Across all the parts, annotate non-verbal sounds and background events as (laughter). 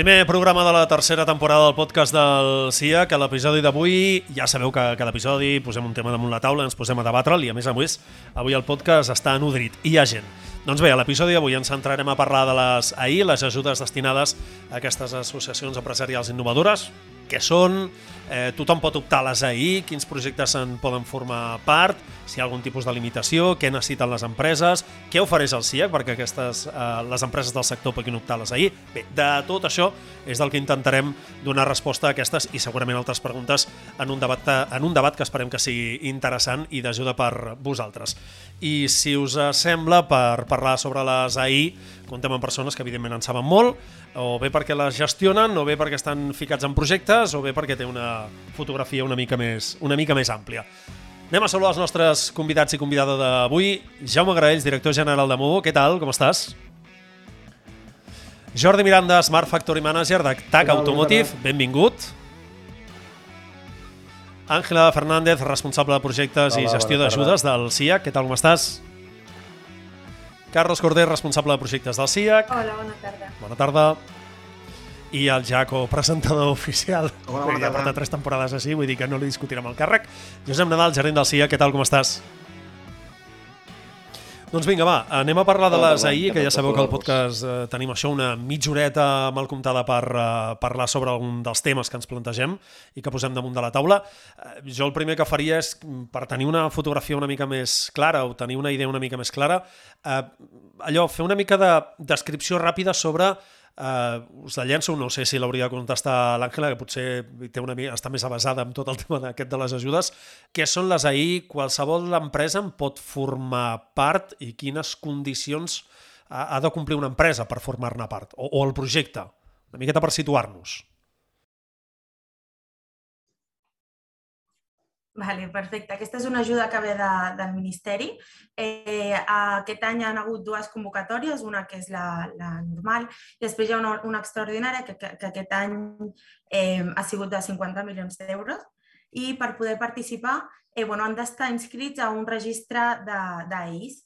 Primer programa de la tercera temporada del podcast del CIA, que l'episodi d'avui, ja sabeu que cada episodi posem un tema damunt la taula, ens posem a debatre'l i a més a més avui el podcast està nodrit i hi ha gent. Doncs bé, a l'episodi d'avui ens centrarem a parlar de les AI, les ajudes destinades a aquestes associacions empresarials innovadores, què són, eh, tothom pot optar a les AI, quins projectes en poden formar part, si hi ha algun tipus de limitació, què necessiten les empreses, què ofereix el CIAC perquè aquestes, eh, les empreses del sector puguin optar a les AI. Bé, de tot això és del que intentarem donar resposta a aquestes i segurament altres preguntes en un debat, en un debat que esperem que sigui interessant i d'ajuda per vosaltres. I si us sembla, per parlar sobre les AI, contem amb persones que evidentment en saben molt, o bé perquè les gestionen, o bé perquè estan ficats en projectes, o bé perquè té una fotografia una mica més, una mica més àmplia. Anem a saludar els nostres convidats i convidada d'avui. Jaume Graells, director general de Movo. Què tal? Com estàs? Jordi Miranda, Smart Factory Manager de TAC Hola, Automotive. Benvingut. Àngela Fernández, responsable de projectes Hola, i gestió d'ajudes del CIAC. Què tal, com estàs? Carlos Corder, responsable de projectes del CIAC. Hola, bona tarda. Bona tarda. I el Jaco, presentador oficial. Hola, bona tarda. Ja porta tres temporades així, vull dir que no li discutirem el càrrec. Josep Nadal, gerent del CIAC, què tal, com estàs? Doncs vinga, va, anem a parlar de les AI, que ja sabeu que al podcast eh, tenim això, una mitja horeta mal comptada per eh, parlar sobre algun dels temes que ens plantegem i que posem damunt de la taula. Eh, jo el primer que faria és, per tenir una fotografia una mica més clara o tenir una idea una mica més clara, eh, allò, fer una mica de descripció ràpida sobre Uh, us la llenço, no sé si l'hauria de contestar l'Àngela, que potser té una mica, està més avasada amb tot el tema d'aquest de les ajudes. Què són les AI? Qualsevol empresa en pot formar part i quines condicions ha, ha de complir una empresa per formar-ne part? O, o el projecte? Una miqueta per situar-nos. Vale, perfecte. Aquesta és una ajuda que ve de, del Ministeri. Eh, aquest any hi ha hagut dues convocatòries, una que és la, la normal i després hi ha una, una extraordinària que, que, que aquest any eh, ha sigut de 50 milions d'euros i per poder participar eh, bueno, han d'estar inscrits a un registre d'AIs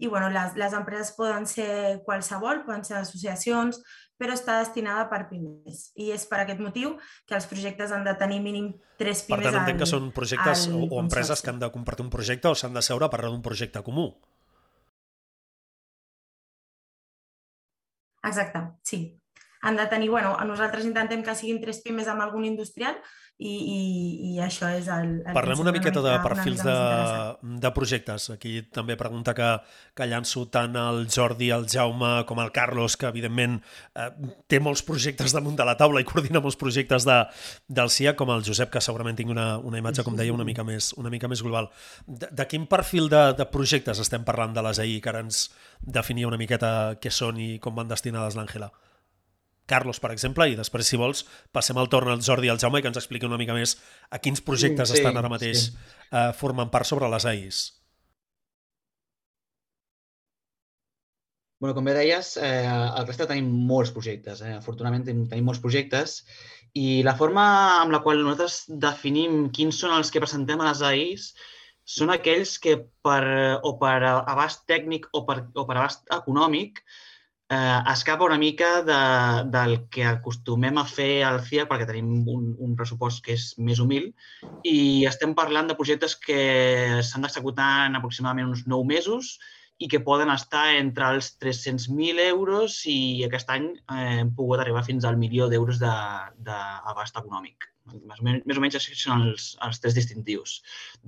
i bueno, les, les empreses poden ser qualsevol, poden ser associacions, però està destinada per pimes. I és per aquest motiu que els projectes han de tenir mínim tres pimes Per tant, entenc al, que són projectes o, o empreses que han de compartir un projecte o s'han de seure a parlar d'un projecte comú. Exacte, sí. Han de tenir, bueno, nosaltres intentem que siguin tres pimes amb algun industrial, i, i, i això és el... el Parlem una miqueta de perfils de, de projectes. Aquí també pregunta que, que llanço tant el Jordi, el Jaume com el Carlos, que evidentment eh, té molts projectes damunt de la taula i coordina molts projectes de, del CIA, com el Josep, que segurament tingui una, una imatge, com deia, una mica més, una mica més global. De, de quin perfil de, de projectes estem parlant de les AI, que ara ens definia una miqueta què són i com van destinades l'Àngela? Carlos, per exemple, i després, si vols, passem el torn al Jordi i al Jaume i que ens expliqui una mica més a quins projectes sí, estan ara mateix sí. eh, formant part sobre les AIs. Bueno, com bé deies, eh, al Resta tenim molts projectes. Eh? Afortunadament tenim, tenim molts projectes i la forma amb la qual nosaltres definim quins són els que presentem a les AIs són aquells que per, o per abast tècnic o per, o per abast econòmic eh, escapa una mica de, del que acostumem a fer al CIA perquè tenim un, un pressupost que és més humil i estem parlant de projectes que s'han d'executar en aproximadament uns 9 mesos i que poden estar entre els 300.000 euros i aquest any eh, hem pogut arribar fins al milió d'euros d'abast econòmic. Més o, menys, més o menys això són els, els tres distintius.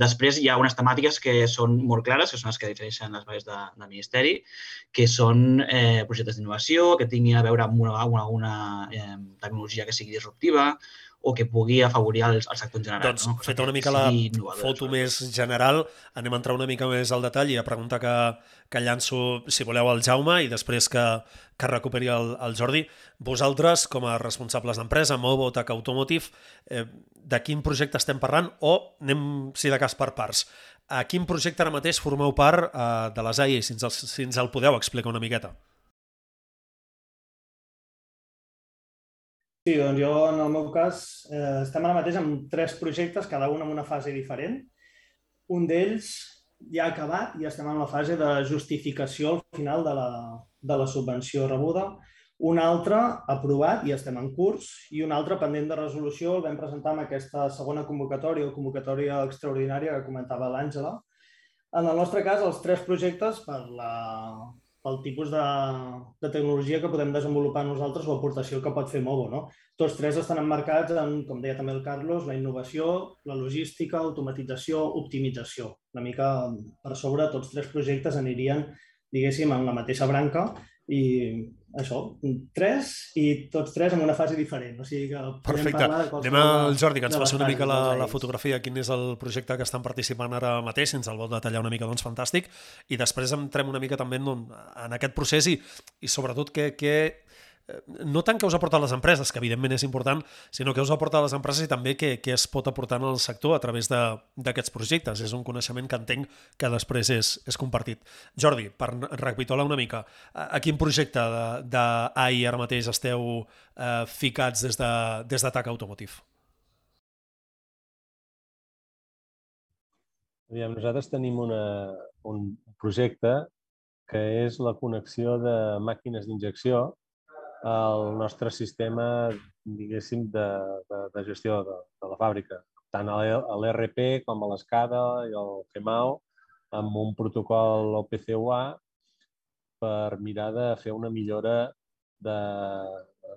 Després hi ha unes temàtiques que són molt clares, que són les que difereixen les bases de, del Ministeri, que són eh, projectes d'innovació, que tinguin a veure amb una, una, una eh, tecnologia que sigui disruptiva, o que pugui afavorir el, el sector en general. Doncs, no? feta una mica la foto més general, anem a entrar una mica més al detall i a preguntar que, que llanço, si voleu, al Jaume i després que, que recuperi el, el Jordi. Vosaltres, com a responsables d'empresa, Movo, Tac Automotive, eh, de quin projecte estem parlant o anem, si de cas, per parts. A quin projecte ara mateix formeu part eh, de les AI, si ens, el, si ens el podeu explicar una miqueta? Sí, doncs jo, en el meu cas, eh, estem ara mateix amb tres projectes, cada un en una fase diferent. Un d'ells ja ha acabat i estem en la fase de justificació al final de la, de la subvenció rebuda. un altre aprovat i estem en curs i un altre pendent de resolució el vam presentar en aquesta segona convocatòria o convocatòria extraordinària que comentava l'Àngela. En el nostre cas, els tres projectes, per la, pel tipus de, de tecnologia que podem desenvolupar nosaltres o aportació que pot fer Movo. No? Tots tres estan emmarcats en, com deia també el Carlos, la innovació, la logística, automatització, optimització. Una mica per sobre, tots tres projectes anirien, diguéssim, en la mateixa branca i això, tres i tots tres en una fase diferent. O sigui que Perfecte. Anem al Jordi, que ens faci una mica la, la fotografia, quin és el projecte que estan participant ara mateix, si ens el vol detallar una mica, doncs fantàstic, i després entrem una mica també en, en aquest procés i, i sobretot què, què, no tant que us aporta les empreses, que evidentment és important, sinó que us aporta les empreses i també què, què es pot aportar en el sector a través d'aquests projectes. És un coneixement que entenc que després és, és compartit. Jordi, per recapitular una mica, a quin projecte d'AI ara mateix esteu eh, ficats des de, des d'Atac Automotive? Aviam, nosaltres tenim una, un projecte que és la connexió de màquines d'injecció el nostre sistema, diguéssim, de, de, de gestió de, de la fàbrica, tant a l'ERP com a l'ESCADA i el FEMAO, amb un protocol OPC-UA per mirar de fer una millora de,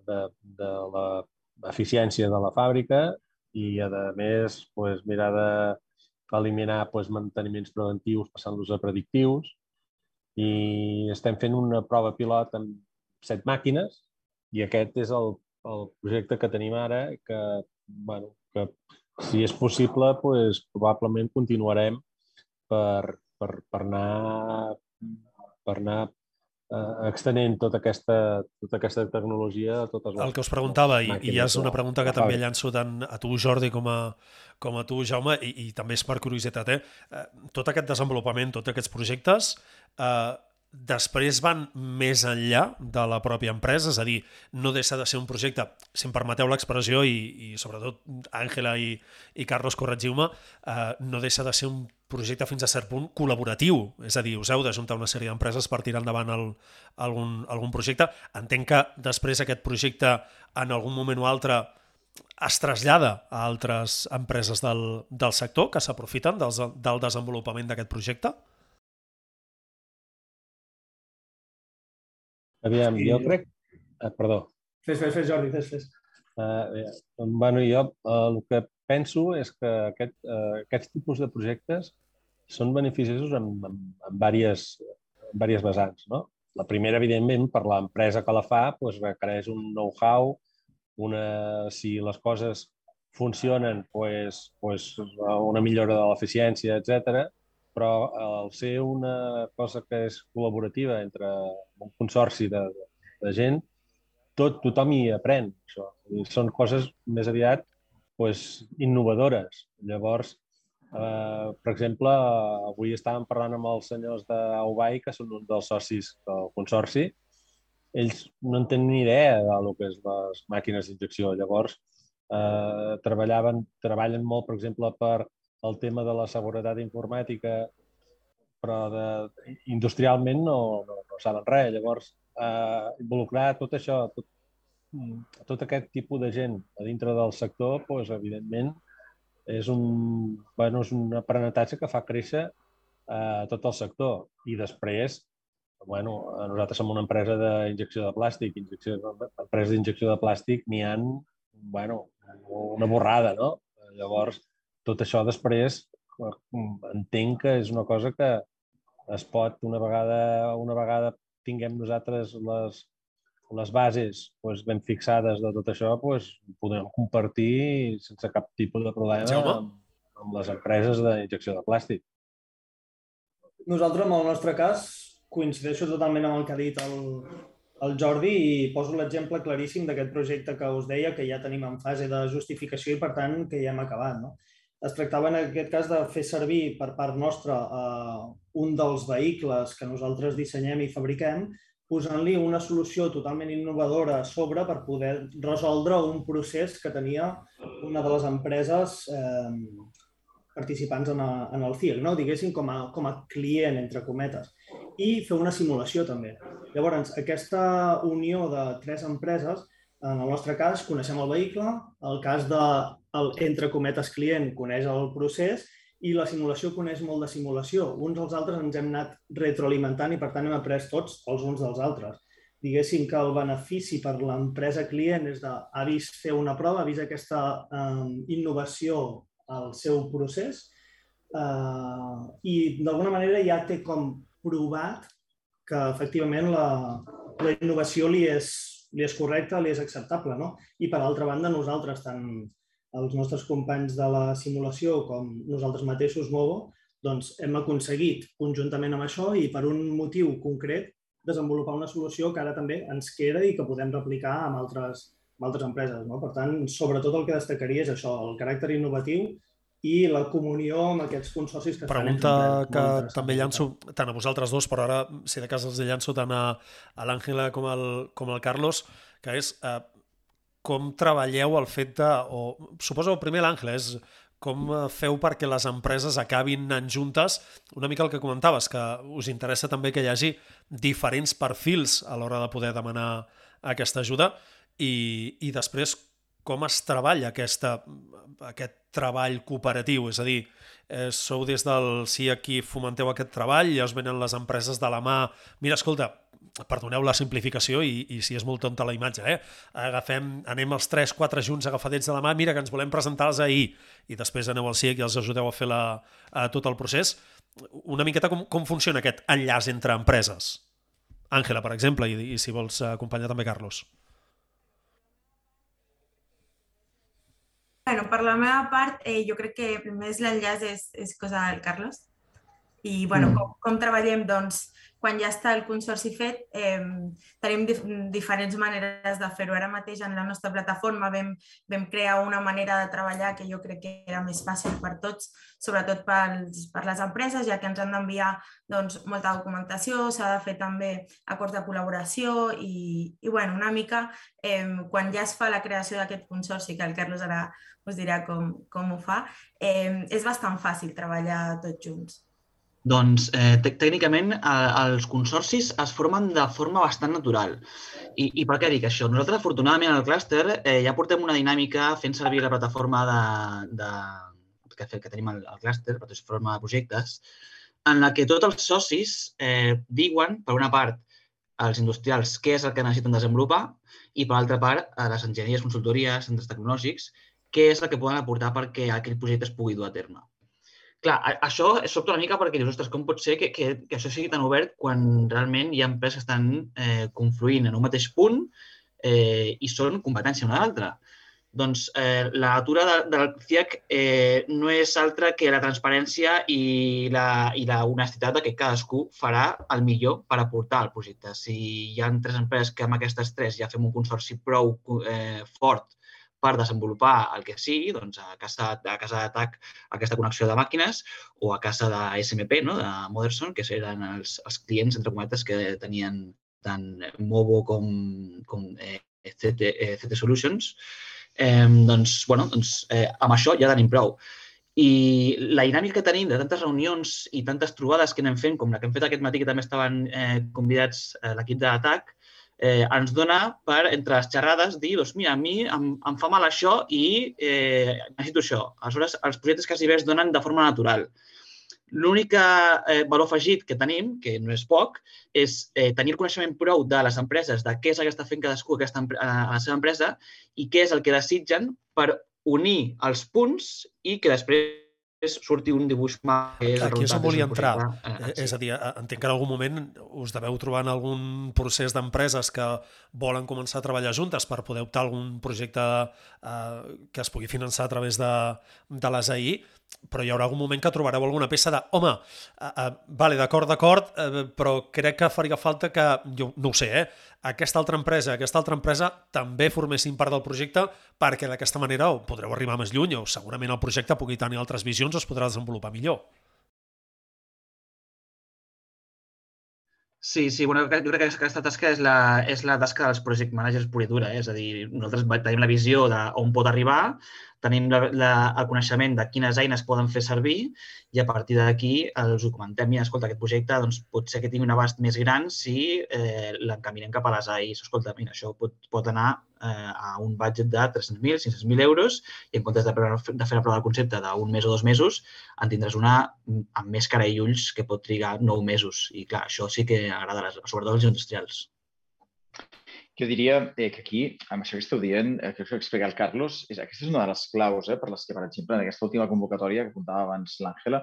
de, de l'eficiència de la fàbrica i, a més, pues, mirar d'eliminar pues, manteniments preventius passant-los a predictius. I estem fent una prova pilot amb set màquines i aquest és el, el projecte que tenim ara, que, bueno, que si és possible, pues, probablement continuarem per, per, per anar, per anar eh, extenent tota aquesta, tota aquesta tecnologia a totes les El que us preguntava, i, i és una pregunta que també llanço tant a tu, Jordi, com a, com a tu, Jaume, i, i també és per curiositat, eh? eh tot aquest desenvolupament, tots aquests projectes, eh, després van més enllà de la pròpia empresa, és a dir, no deixa de ser un projecte, si em permeteu l'expressió, i, i sobretot Àngela i, i Carlos, corregiu-me, eh, no deixa de ser un projecte fins a cert punt col·laboratiu, és a dir, us heu d'ajuntar una sèrie d'empreses per tirar endavant el, algun, algun projecte. Entenc que després aquest projecte en algun moment o altre es trasllada a altres empreses del, del sector que s'aprofiten del, del desenvolupament d'aquest projecte? Aviam, sí. jo crec... Ah, perdó. Fes, fes, fes, Jordi, fes, fes. Uh, bueno, jo uh, el que penso és que aquest, uh, aquests tipus de projectes són beneficiosos en, en, en, diverses, en diverses vessants. No? La primera, evidentment, per l'empresa que la fa, doncs, requereix un know-how, una, si les coses funcionen, doncs, doncs una millora de l'eficiència, etc però al ser una cosa que és col·laborativa entre un consorci de, de, de gent, tot, tothom hi aprèn. Això. I són coses més aviat pues, innovadores. Llavors, eh, per exemple, avui estàvem parlant amb els senyors d'Aubai, que són un dels socis del consorci. Ells no en tenen ni idea del que és les màquines d'injecció. Llavors, eh, treballaven, treballen molt, per exemple, per el tema de la seguretat informàtica, però de, industrialment no, no, no saben res. Llavors, eh, involucrar tot això, tot, tot aquest tipus de gent a dintre del sector, doncs, evidentment, és un, bueno, és un aprenentatge que fa créixer eh, tot el sector. I després, bueno, nosaltres som una empresa d'injecció de plàstic, injecció, empresa d'injecció de plàstic n'hi han, bueno, una borrada, no? Llavors, tot això després entenc que és una cosa que es pot, una vegada, una vegada tinguem nosaltres les, les bases doncs, ben fixades de tot això, doncs, podem compartir sense cap tipus de problema amb, amb les empreses d'injecció de plàstic. Nosaltres, en el nostre cas, coincideixo totalment amb el que ha dit el, el Jordi i poso l'exemple claríssim d'aquest projecte que us deia que ja tenim en fase de justificació i, per tant, que ja hem acabat. No? Es tractava en aquest cas de fer servir per part nostra eh, un dels vehicles que nosaltres dissenyem i fabriquem, posant-li una solució totalment innovadora a sobre per poder resoldre un procés que tenia una de les empreses eh, participants en, a, en el CIR, no? diguéssim com a, com a client, entre cometes. i fer una simulació també. Llavors, aquesta unió de tres empreses, en el nostre cas, coneixem el vehicle, el cas de, el, entre cometes, client coneix el procés i la simulació coneix molt de simulació. Uns als altres ens hem anat retroalimentant i, per tant, hem après tots els uns dels altres. Diguéssim que el benefici per l'empresa client és de ha vist fer una prova, ha vist aquesta eh, innovació al seu procés eh, i, d'alguna manera, ja té com provat que, efectivament, la, la innovació li és, li és correcta, li és acceptable. No? I, per altra banda, nosaltres, tant els nostres companys de la simulació com nosaltres mateixos, Movo, doncs hem aconseguit, conjuntament amb això i per un motiu concret, desenvolupar una solució que ara també ens queda i que podem replicar amb altres, amb altres empreses. No? Per tant, sobretot el que destacaria és això, el caràcter innovatiu i la comunió amb aquests consorcis que Pregunta estan que també llanço tant a vosaltres dos, però ara, si de cas els llanço tant a, a l'Àngela com, al, com al Carlos, que és eh, com treballeu el fet de... O, suposo primer l'Àngela és com eh, feu perquè les empreses acabin anant juntes? Una mica el que comentaves, que us interessa també que hi hagi diferents perfils a l'hora de poder demanar aquesta ajuda i, i després com es treballa aquesta, aquest treball cooperatiu? És a dir, eh, sou des del CIA qui fomenteu aquest treball i us venen les empreses de la mà... Mira, escolta, perdoneu la simplificació i, i si és molt tonta la imatge, eh? Agafem, anem els 3-4 junts agafadets de la mà, mira que ens volem presentar-los ahir i després aneu al CIEC i els ajudeu a fer la, a tot el procés. Una miqueta com, com funciona aquest enllaç entre empreses? Àngela, per exemple, i, i si vols acompanyar també Carlos. Bueno, per la meva part, eh, jo crec que més l'enllaç és, és cosa del Carlos. I bueno, mm. com, com treballem? Doncs quan ja està el consorci fet, eh, tenim dif diferents maneres de fer-ho. Ara mateix en la nostra plataforma vam, vam crear una manera de treballar que jo crec que era més fàcil per tots, sobretot pels, per les empreses, ja que ens han d'enviar doncs, molta documentació, s'ha de fer també acords de col·laboració i, i bueno, una mica eh, quan ja es fa la creació d'aquest consorci, que el Carlos ara us dirà com, com ho fa, eh, és bastant fàcil treballar tots junts. Doncs eh, tècnicament eh, els consorcis es formen de forma bastant natural. I, I per què dic això? Nosaltres, afortunadament, al clúster eh, ja portem una dinàmica fent servir la plataforma de, de, que, que tenim al, al clúster, plataforma de projectes, en la que tots els socis eh, diuen, per una part, als industrials què és el que necessiten desenvolupar i, per altra part, a les enginyeries, consultories, centres tecnològics, què és el que poden aportar perquè aquell projecte es pugui dur a terme. Clar, això sobta una mica perquè dius, ostres, com pot ser que, que, que això sigui tan obert quan realment hi ha empreses que estan eh, confluint en un mateix punt eh, i són competència una a l'altra? Doncs eh, la natura de, del CIAC eh, no és altra que la transparència i la, i la honestitat de que cadascú farà el millor per aportar al projecte. Si hi ha tres empreses que amb aquestes tres ja fem un consorci prou eh, fort per desenvolupar el que sigui, doncs a casa, a casa d'atac aquesta connexió de màquines o a casa de SMP, no? de Moderson, que eren els, els clients, entre cometes, que tenien tant Movo com, com eh, CT, eh, CT Solutions. Eh, doncs, bueno, doncs, eh, amb això ja tenim prou. I la dinàmica que tenim de tantes reunions i tantes trobades que anem fent, com la que hem fet aquest matí, que també estaven eh, convidats eh, l'equip d'atac, eh, ens dona per, entre les xerrades, dir, doncs mira, a mi em, em fa mal això i eh, necessito això. Aleshores, els projectes quasi bé es donen de forma natural. L'únic eh, valor afegit que tenim, que no és poc, és eh, tenir el coneixement prou de les empreses, de què és el que està fent cadascú aquesta, a la seva empresa i què és el que desitgen per unir els punts i que després surti un dibuix que és Aquí és on volia entrar. Eh, és a dir, eh, entenc que en algun moment us deveu trobar en algun procés d'empreses que volen començar a treballar juntes per poder optar a algun projecte eh, que es pugui finançar a través de, de les AI però hi haurà algun moment que trobareu alguna peça de home, uh, uh, vale, d'acord, d'acord, uh, però crec que faria falta que, jo no ho sé, eh, aquesta altra empresa, aquesta altra empresa també formessin part del projecte perquè d'aquesta manera o podreu arribar més lluny o segurament el projecte pugui tenir altres visions o es podrà desenvolupar millor. Sí, sí, bueno, jo crec que aquesta tasca és la, és la tasca dels project managers pura i dura, eh? és a dir, nosaltres tenim la visió d'on pot arribar, tenim la, la, el coneixement de quines eines poden fer servir i a partir d'aquí els ho comentem i escolta, aquest projecte doncs, pot ser que tingui un abast més gran si eh, l'encaminem cap a les AIs. Escolta, mira, això pot, pot anar eh, a un budget de 300.000, 500.000 euros i en comptes de, de fer la prova del concepte d'un mes o dos mesos, en tindràs una amb més cara i ulls que pot trigar nou mesos. I clar, això sí que agrada, sobretot als industrials. Jo diria eh, que aquí, amb això que esteu dient, eh, que us explicar el Carlos, és, aquesta és una de les claus eh, per les que, per exemple, en aquesta última convocatòria que apuntava abans l'Àngela,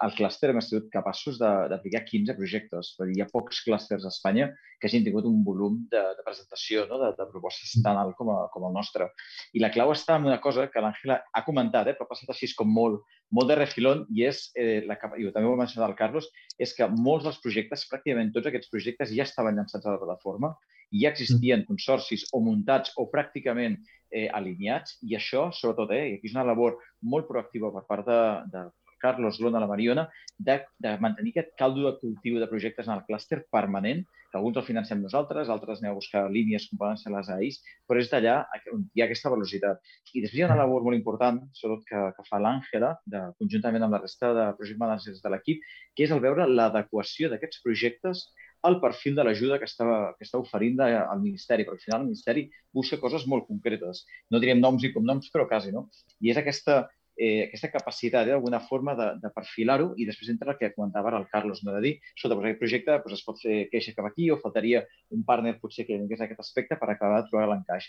al clúster hem estat capaços d'aplicar 15 projectes. Però hi ha pocs clústers a Espanya que hagin tingut un volum de, de presentació, no? de, de propostes tan alt com, a, com el nostre. I la clau està en una cosa que l'Àngela ha comentat, eh, però ha passat així com molt, molt de refilón, i és, eh, la, i també ho ha mencionat el Carlos, és que molts dels projectes, pràcticament tots aquests projectes ja estaven llançats a la plataforma, i ja existien consorcis o muntats o pràcticament eh, alineats, i això, sobretot, eh, i aquí és una labor molt proactiva per part de, de Carlos, l'Ona, la Mariona, de, de mantenir aquest caldo de cultiu de projectes en el clúster permanent, que alguns el financem nosaltres, altres aneu a buscar línies com poden ser les AIs, però és d'allà on hi ha aquesta velocitat. I després hi ha una labor molt important, sobretot que, que fa l'Àngela, conjuntament amb la resta de project managers de l'equip, que és el veure l'adequació d'aquests projectes al perfil de l'ajuda que, està, que està oferint de, al Ministeri, perquè al final el Ministeri busca coses molt concretes. No direm noms i cognoms, però quasi, no? I és aquesta eh, aquesta capacitat eh, d'alguna forma de, de perfilar-ho i després entra el que comentava ara el Carlos, no? de dir, escolta, doncs aquest projecte doncs es pot fer queixa cap aquí o faltaria un partner potser que vingués aquest aspecte per acabar de trobar l'encaix.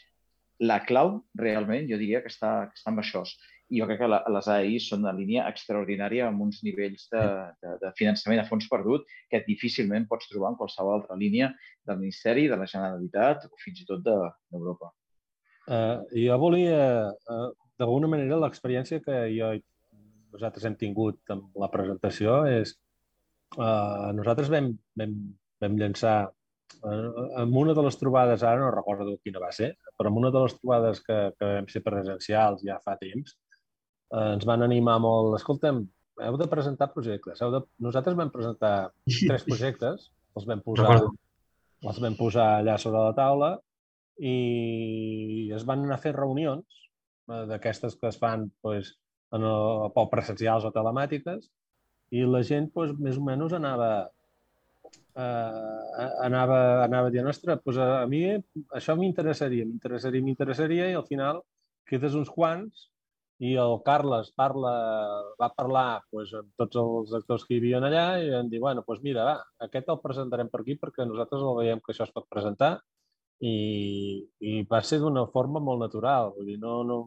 La clau, realment, jo diria que està, que està amb això. I jo crec que la, les AI són una línia extraordinària amb uns nivells de, de, de finançament a fons perdut que difícilment pots trobar en qualsevol altra línia del Ministeri, de la Generalitat o fins i tot d'Europa. De, Uh, jo volia uh, d'alguna manera l'experiència que jo nosaltres hem tingut amb la presentació és uh, nosaltres vam, vam, vam llançar uh, en una de les trobades, ara no recordo quina va ser, però en una de les trobades que, que vam ser presencials ja fa temps, uh, ens van animar molt, escolta'm, heu de presentar projectes. Heu de... Nosaltres vam presentar (laughs) tres projectes, els vam posar, els vam posar allà sobre la taula i es van anar a fer reunions Eh, d'aquestes que es fan pues, en el, o presencials o telemàtiques, i la gent pues, més o menys anava, eh, anava, anava dient, ostres, pues a, mi això m'interessaria, m'interessaria, m'interessaria, i al final quedes uns quants i el Carles parla, va parlar pues, amb tots els actors que hi havia allà i em diu, bueno, doncs mira, va, aquest el presentarem per aquí perquè nosaltres el veiem que això es pot presentar i, i va ser d'una forma molt natural. Vull dir, no, no...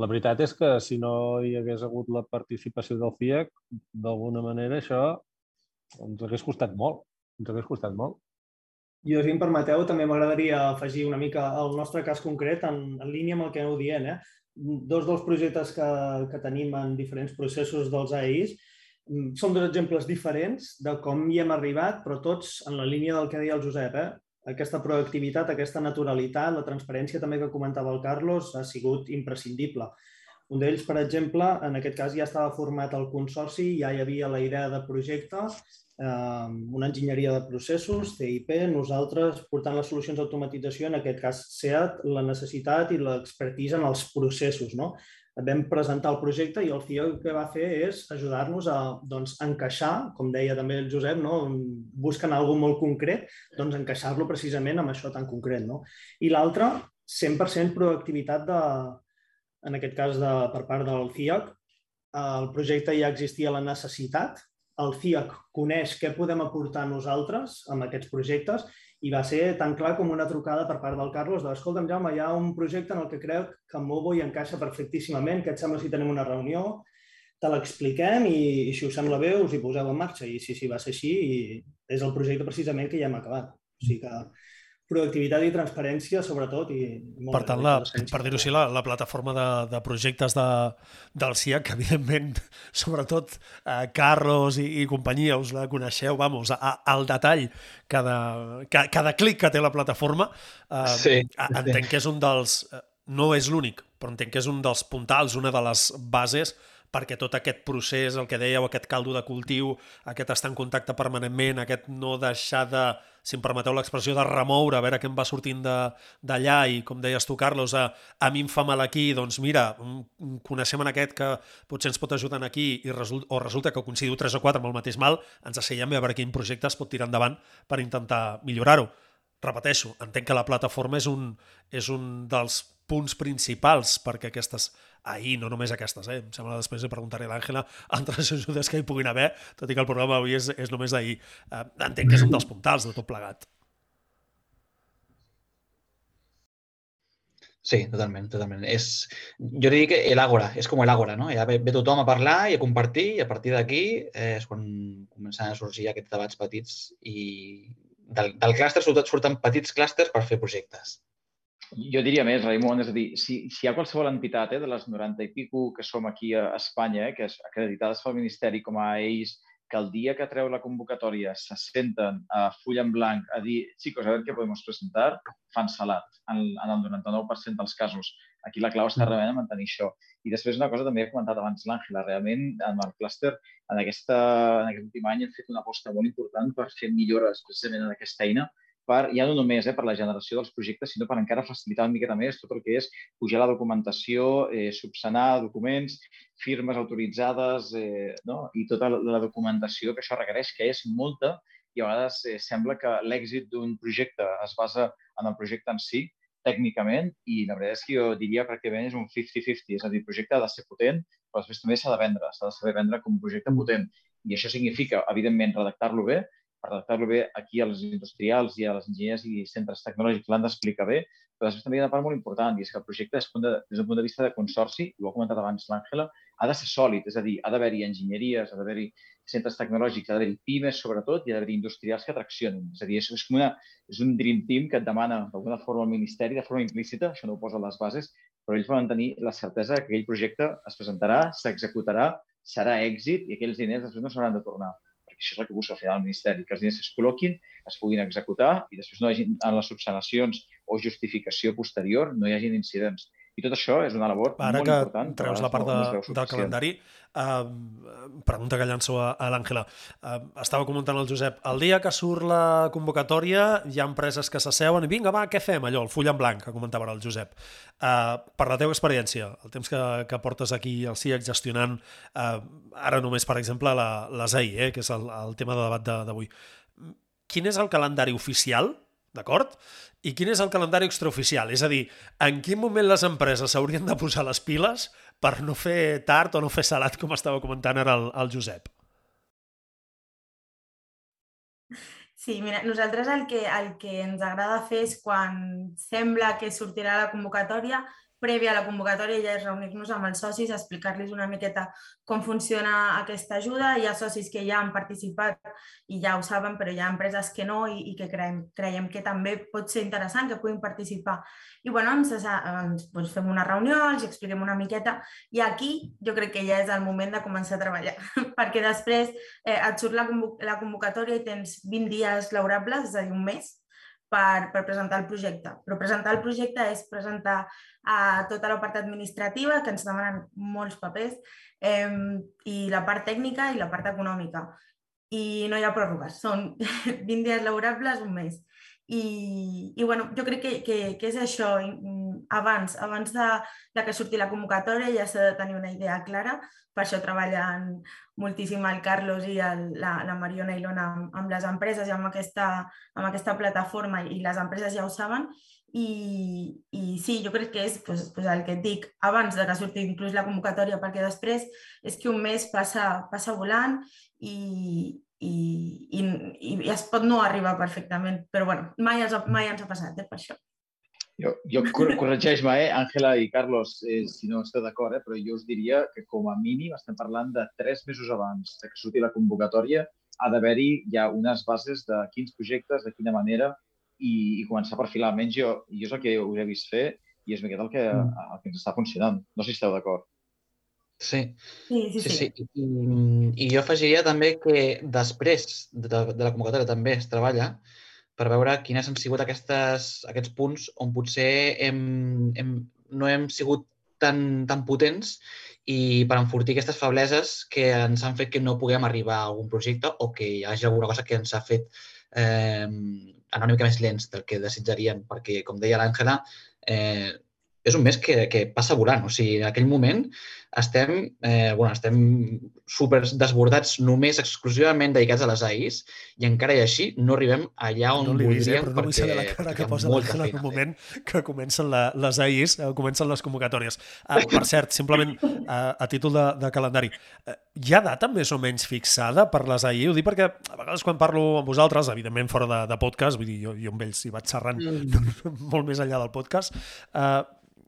La veritat és que si no hi hagués hagut la participació del FIAC, d'alguna manera això ens hagués costat molt. Ens hagués costat molt. Jo, si em permeteu, també m'agradaria afegir una mica el nostre cas concret en, en línia amb el que aneu dient. Eh? Dos dels projectes que, que tenim en diferents processos dels AIs mm, són dos exemples diferents de com hi hem arribat, però tots en la línia del que deia el Josep. Eh? Aquesta proactivitat, aquesta naturalitat, la transparència també que comentava el Carlos ha sigut imprescindible. Un d'ells, per exemple, en aquest cas ja estava format el consorci, ja hi havia la idea de projecte, eh, una enginyeria de processos, CIP, nosaltres portant les solucions d'automatització, en aquest cas SEAT, la necessitat i l'expertisa en els processos. No? Vam presentar el projecte i el CIO el que va fer és ajudar-nos a doncs, encaixar, com deia també el Josep, no? busquen alguna molt concret, doncs encaixar-lo precisament amb això tan concret. No? I l'altre, 100% proactivitat de, en aquest cas de, per part del CIOC. El projecte ja existia la necessitat, el CIOC coneix què podem aportar nosaltres amb aquests projectes i va ser tan clar com una trucada per part del Carlos de escolta'm, Jaume, hi ha un projecte en el que crec que Movo hi encaixa perfectíssimament, que et sembla si tenim una reunió, te l'expliquem i, i si us sembla bé us hi poseu en marxa. I sí, sí, va ser així i és el projecte precisament que ja hem acabat. O sigui que proactivitat i transparència, sobretot. I molt per tant, la, per dir-ho així, la, la plataforma de, de projectes de, del CIA, que evidentment, (laughs) sobretot eh, Carlos i, i companyia, us la coneixeu, vamos, a, al detall, cada, cada, cada clic que té la plataforma, eh, sí, entenc sí. que és un dels... Eh, no és l'únic, però entenc que és un dels puntals, una de les bases perquè tot aquest procés, el que dèieu, aquest caldo de cultiu, aquest estar en contacte permanentment, aquest no deixar de, si em permeteu l'expressió, de remoure, a veure què em va sortint d'allà i, com deies tu, Carlos, a, a mi em fa mal aquí, doncs mira, coneixem en aquest que potser ens pot ajudar aquí i result, o resulta que coincidiu 3 o 4 amb el mateix mal, ens asseiem a veure quin projecte es pot tirar endavant per intentar millorar-ho. Repeteixo, entenc que la plataforma és un, és un dels punts principals perquè aquestes, ahir, no només aquestes, eh? em sembla després de a l'Àngela altres ajudes que hi puguin haver, tot i que el programa avui és, és només d'ahir. Eh, entenc que és un dels puntals de tot plegat. Sí, totalment, totalment. És, jo diria que l'àgora, és com l'àgora, no? Ja ve, ve tothom a parlar i a compartir i a partir d'aquí eh, és quan comencen a sorgir aquests debats petits i del, del clúster surten petits clústers per fer projectes. Jo diria més, Raimon, és a dir, si, si hi ha qualsevol entitat eh, de les 90 i pico que som aquí a Espanya, eh, que és acreditades pel Ministeri com a ells, que el dia que treu la convocatòria se senten a full en blanc a dir, xicos, a veure què podem presentar, fan salat en, en el 99% dels casos. Aquí la clau està realment a mantenir això. I després una cosa també he comentat abans l'Àngela, realment amb el clúster en, aquesta, en aquest últim any hem fet una aposta molt important per fer millores precisament en aquesta eina per, ja no només eh, per la generació dels projectes, sinó per encara facilitar una miqueta més tot el que és pujar la documentació, eh, subsanar documents, firmes autoritzades eh, no? i tota la documentació que això requereix, que és molta, i a vegades eh, sembla que l'èxit d'un projecte es basa en el projecte en si, tècnicament, i la veritat és que jo diria pràcticament és un 50-50, és a dir, el projecte ha de ser potent, però després també s'ha de vendre, s'ha de saber vendre com un projecte potent. I això significa, evidentment, redactar-lo bé, per adaptar-lo bé aquí als industrials i a les enginyers i centres tecnològics l'han d'explicar bé, però després també hi ha una part molt important, i és que el projecte, des, de, des del punt de vista de consorci, ho ha comentat abans l'Àngela, ha de ser sòlid, és a dir, ha d'haver-hi enginyeries, ha d'haver-hi centres tecnològics, ha d'haver-hi pimes, sobretot, i ha d'haver-hi industrials que traccionin. És a dir, és, és, una, és un dream team que et demana d'alguna forma el Ministeri, de forma implícita, això no ho posa a les bases, però ells volen tenir la certesa que aquell projecte es presentarà, s'executarà, serà èxit i aquells diners després no s'hauran de tornar això és el que busca al final el Ministeri, que els diners es col·loquin, es puguin executar i després no hi en les subsanacions o justificació posterior no hi hagin incidents. I tot això és una labor Ara molt important. Ara que treus la part de, del calendari, uh, pregunta que llanço a, a l'Àngela. Uh, estava comentant el Josep, el dia que surt la convocatòria hi ha empreses que s'asseuen i vinga, va, què fem? Allò, el full en blanc, que comentava ara el Josep. Uh, per la teva experiència, el temps que, que portes aquí al CIEC gestionant, uh, ara només, per exemple, la, les AI, eh, que és el, el tema de debat d'avui. Quin és el calendari oficial d'acord? I quin és el calendari extraoficial? És a dir, en quin moment les empreses s'haurien de posar les piles per no fer tard o no fer salat, com estava comentant ara el, el Josep? Sí, mira, nosaltres el que, el que ens agrada fer és quan sembla que sortirà la convocatòria, prèvia a la convocatòria ja és reunir-nos amb els socis, explicar-los una miqueta com funciona aquesta ajuda. Hi ha socis que ja han participat i ja ho saben, però hi ha empreses que no i, i que creiem, creiem que també pot ser interessant que puguin participar. I bueno, ens, ens doncs fem una reunió, els expliquem una miqueta i aquí jo crec que ja és el moment de començar a treballar, (laughs) perquè després eh, et surt la, la convocatòria i tens 20 dies laborables, és a dir, un mes, per, per presentar el projecte. Però presentar el projecte és presentar a tota la part administrativa, que ens demanen molts papers, eh, i la part tècnica i la part econòmica. I no hi ha pròrrogues, són (laughs) 20 dies laborables, un mes. I, i bueno, jo crec que, que, que és això, abans, abans de, de que surti la convocatòria ja s'ha de tenir una idea clara, per això treballen moltíssim el Carlos i el, la, la Mariona i l'Ona amb, amb les empreses i amb aquesta, amb aquesta plataforma i les empreses ja ho saben i, i sí, jo crec que és pues, pues el que et dic abans de que surti inclús la convocatòria perquè després és que un mes passa, passa volant i, i, i, i es pot no arribar perfectament, però bueno, mai, has, mai ens ha passat eh, per això. Jo, jo (laughs) corregeix-me, eh, Àngela i Carlos, eh, si no esteu d'acord, eh, però jo us diria que com a mínim estem parlant de tres mesos abans de que surti la convocatòria ha d'haver-hi ja unes bases de quins projectes, de quina manera i, i començar a perfilar. Almenys jo, jo és el que us he vist fer i és el que, mm. el que ens està funcionant. No sé si esteu d'acord. Sí. Sí, sí, sí. sí. I, I jo afegiria també que després de, de la convocatòria també es treballa per veure quines han sigut aquestes, aquests punts on potser hem, hem, no hem sigut tan, tan potents i per enfortir aquestes febleses que ens han fet que no puguem arribar a algun projecte o que hi hagi alguna cosa que ens ha fet eh, anar una mica més lents del que desitjarien, perquè, com deia l'Àngela, eh, és un mes que, que passa volant. O sigui, en aquell moment estem, eh, bueno, estem super desbordats només exclusivament dedicats a les AIs i encara i així no arribem allà on no li voldríem eh, però no vull saber la cara que posa l'Àngela en un moment que comencen la, les AIs, eh, comencen les convocatòries. Ah, per cert, simplement a, a títol de, de calendari, eh, hi ha data més o menys fixada per les AI? Ho dic perquè a vegades quan parlo amb vosaltres, evidentment fora de, de podcast, vull dir, jo, jo amb ells hi vaig xerrant mm. (laughs) molt més enllà del podcast, eh,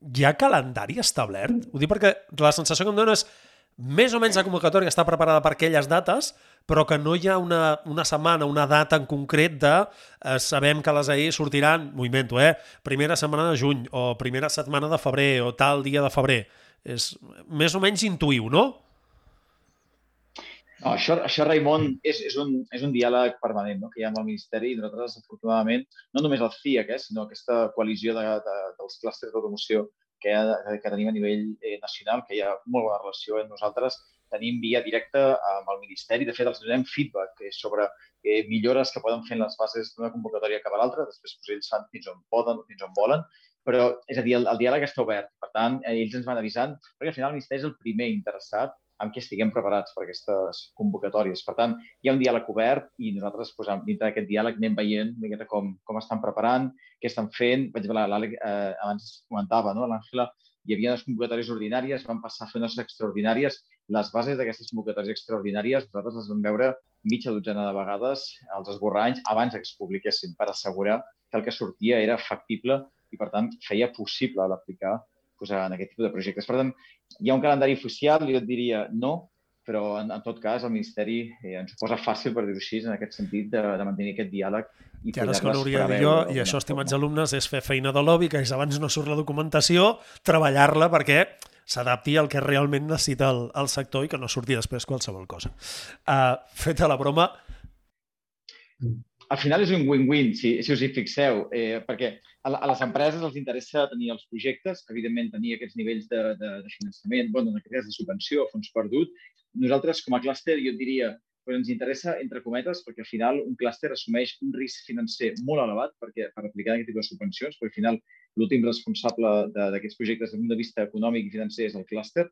hi ha calendari establert? Ho dic perquè la sensació que em dona és més o menys la convocatòria està preparada per aquelles dates, però que no hi ha una, una setmana, una data en concret de eh, sabem que les AI sortiran, m'ho invento, eh? primera setmana de juny o primera setmana de febrer o tal dia de febrer. És més o menys intuïu, no? No, això, això Raimon, és, és, un, és un diàleg permanent no? que hi ha amb el Ministeri i nosaltres, afortunadament, no només el CIAC, eh, sinó aquesta coalició de, de, dels clústers d'automoció que, que tenim a nivell eh, nacional, que hi ha molt bona relació amb nosaltres, tenim via directa amb el Ministeri. De fet, els donem feedback eh, sobre eh, millores que poden fer en les fases d'una convocatòria cap a l'altra. Després pues, ells fan fins on poden, fins on volen, però és a dir, el, el diàleg està obert. Per tant, ells ens van avisant, perquè al final el Ministeri és el primer interessat amb què estiguem preparats per aquestes convocatòries. Per tant, hi ha un diàleg obert i nosaltres, doncs, dintre d'aquest diàleg, anem veient miqueta com, com estan preparant, què estan fent. Per exemple, l'Àlex eh, abans comentava, no? l'Àngela, hi havia unes convocatòries ordinàries, van passar a fer unes extraordinàries. Les bases d'aquestes convocatòries extraordinàries nosaltres les vam veure mitja dotzena de vegades als esborranys abans que es publiquessin per assegurar que el que sortia era factible i, per tant, feia possible l'aplicar posar en aquest tipus de projectes. Per tant, hi ha un calendari oficial, jo et diria no, però en, en tot cas el Ministeri eh, ens ho posa fàcil, per dir-ho així, en aquest sentit, de, de mantenir aquest diàleg i que ara és que hauria de dir jo, i això, estimats alumnes, és fer feina de lobby, que abans no surt la documentació, treballar-la perquè s'adapti al que realment necessita el, el sector i que no surti després qualsevol cosa. Uh, feta la broma... Al final és un win-win, si, si us hi fixeu, eh, perquè a, a les empreses els interessa tenir els projectes, evidentment tenir aquests nivells de, de, de finançament, bueno, en aquest cas de subvenció, fons perdut. Nosaltres, com a clúster, jo diria, però ens interessa, entre cometes, perquè al final un clúster assumeix un risc financer molt elevat perquè, per aplicar aquest tipus de subvencions, perquè al final l'últim responsable d'aquests projectes des d'un punt de vista econòmic i financer és el clúster,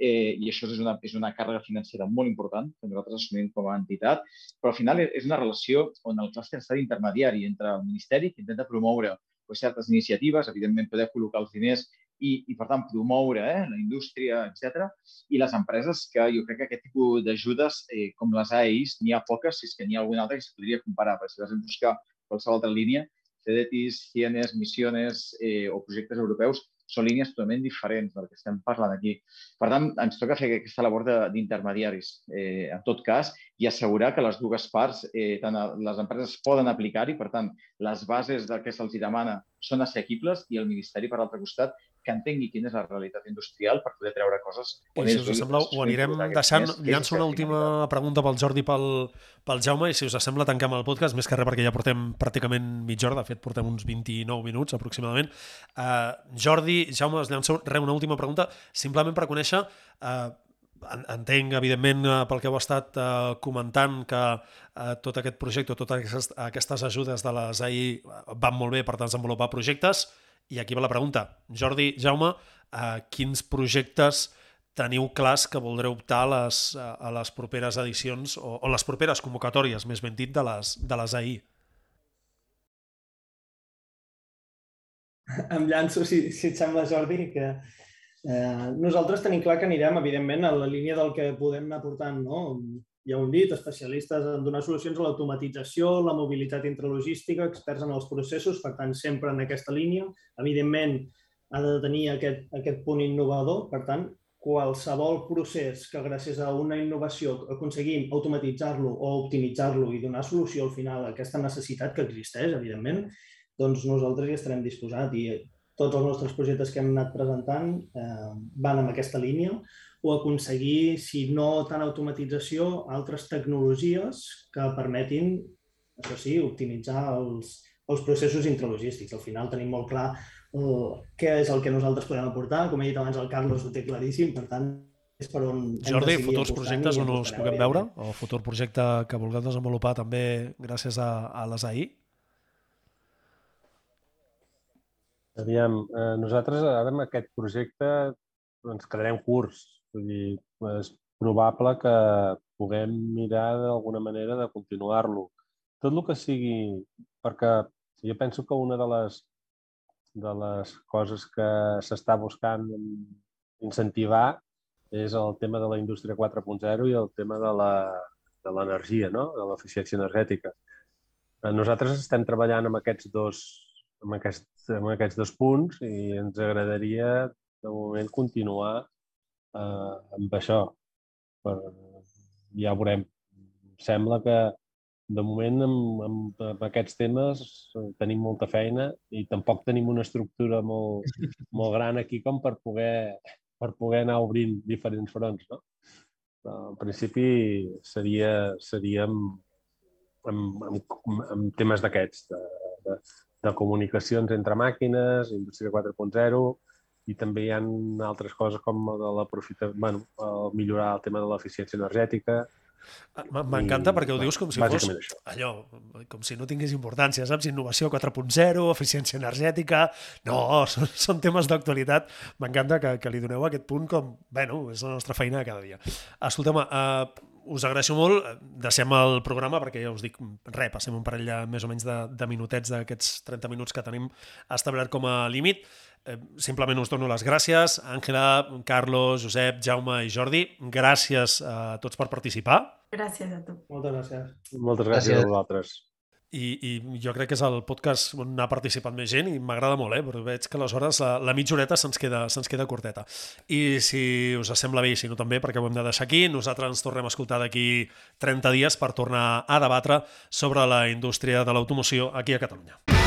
eh, i això és una, és una càrrega financera molt important que nosaltres assumim com a entitat, però al final és una relació on el clúster està d'intermediari entre el Ministeri, que intenta promoure pues, certes iniciatives, evidentment poder col·locar els diners i, i per tant, promoure eh, la indústria, etc. I les empreses, que jo crec que aquest tipus d'ajudes, eh, com les AEIs, n'hi ha poques, si és que n'hi ha alguna altra que es podria comparar, perquè si vas a buscar qualsevol altra línia, CEDETIS, CIENES, Missiones eh, o projectes europeus, són línies totalment diferents del que estem parlant aquí. Per tant, ens toca fer aquesta labor d'intermediaris, eh, en tot cas, i assegurar que les dues parts, eh, tant les empreses poden aplicar-hi, per tant, les bases del que se'ls demana són assequibles i el Ministeri, per l'altre costat, que entengui quina és la realitat industrial per poder treure coses... I si us sembla, ho anirem deixant. Llanço una última pregunta pel Jordi pel, pel Jaume i si us sembla tanquem el podcast, més que res perquè ja portem pràcticament mitja hora, de fet portem uns 29 minuts aproximadament. Uh, Jordi, Jaume, us llanço re, una última pregunta, simplement per conèixer uh, entenc, evidentment, pel que heu estat eh, comentant, que eh, tot aquest projecte, totes aquestes, aquestes ajudes de les AI van molt bé per desenvolupar projectes. I aquí va la pregunta. Jordi, Jaume, eh, quins projectes teniu clars que voldreu optar a les, a les properes edicions o, o les properes convocatòries, més ben dit, de les, de les AI? Em llanço, si, si et sembla, Jordi, que eh, nosaltres tenim clar que anirem, evidentment, a la línia del que podem anar portant, no? Ja ho hem dit, especialistes en donar solucions a l'automatització, la mobilitat intralogística, experts en els processos, per tant, sempre en aquesta línia. Evidentment, ha de tenir aquest, aquest punt innovador, per tant, qualsevol procés que gràcies a una innovació aconseguim automatitzar-lo o optimitzar-lo i donar solució al final a aquesta necessitat que existeix, evidentment, doncs nosaltres hi estarem disposats i tots els nostres projectes que hem anat presentant eh, van en aquesta línia o aconseguir, si no tant automatització, altres tecnologies que permetin, això sí, optimitzar els, els processos intralogístics. Al final tenim molt clar el, què és el que nosaltres podem aportar. Com he dit abans, el Carlos ho té claríssim, per tant, és per on Jordi, futurs projectes on us puguem veure? O futur projecte que vulgueu desenvolupar també gràcies a, a les AI? Aviam, eh, nosaltres ara amb aquest projecte ens quedarem curts. Vull dir, és probable que puguem mirar d'alguna manera de continuar-lo. Tot el que sigui, perquè jo penso que una de les, de les coses que s'està buscant incentivar és el tema de la indústria 4.0 i el tema de l'energia, no? de l'eficiència energètica. Eh, nosaltres estem treballant amb aquests dos, amb aquests, amb aquests dos punts i ens agradaria de moment continuar eh, amb això. Per, ja veurem. Sembla que de moment amb, amb, amb aquests temes tenim molta feina i tampoc tenim una estructura molt, (laughs) molt gran aquí com per poder, per poder anar obrint diferents fronts. No? Però, en principi seria, seria amb, amb, amb, amb temes d'aquests, de, de, de comunicacions entre màquines, indústria 4.0, i també hi ha altres coses com de l'aprofitar, bueno, el millorar el tema de l'eficiència energètica, Ah, m'encanta perquè ho dius com si fos això. allò, com si no tingués importància, saps? Innovació 4.0, eficiència energètica... No, són, són temes d'actualitat. M'encanta que, que li doneu aquest punt com, bueno, és la nostra feina de cada dia. Escolteu-me, uh, us agraeixo molt. Deixem el programa perquè ja us dic, re, passem un parell de, més o menys de, de minutets d'aquests 30 minuts que tenim establert com a límit. Eh, simplement us dono les gràcies. Àngela, Carlos, Josep, Jaume i Jordi, gràcies a tots per participar. Gràcies a tu. Moltes gràcies. Moltes gràcies, gràcies. a vosaltres. I, I jo crec que és el podcast on ha participat més gent i m'agrada molt, eh? però veig que aleshores la, la mitja horeta se'ns queda, se queda curteta. I si us sembla bé, si no també, perquè ho hem de deixar aquí, nosaltres ens tornem a escoltar d'aquí 30 dies per tornar a debatre sobre la indústria de l'automoció aquí a Catalunya.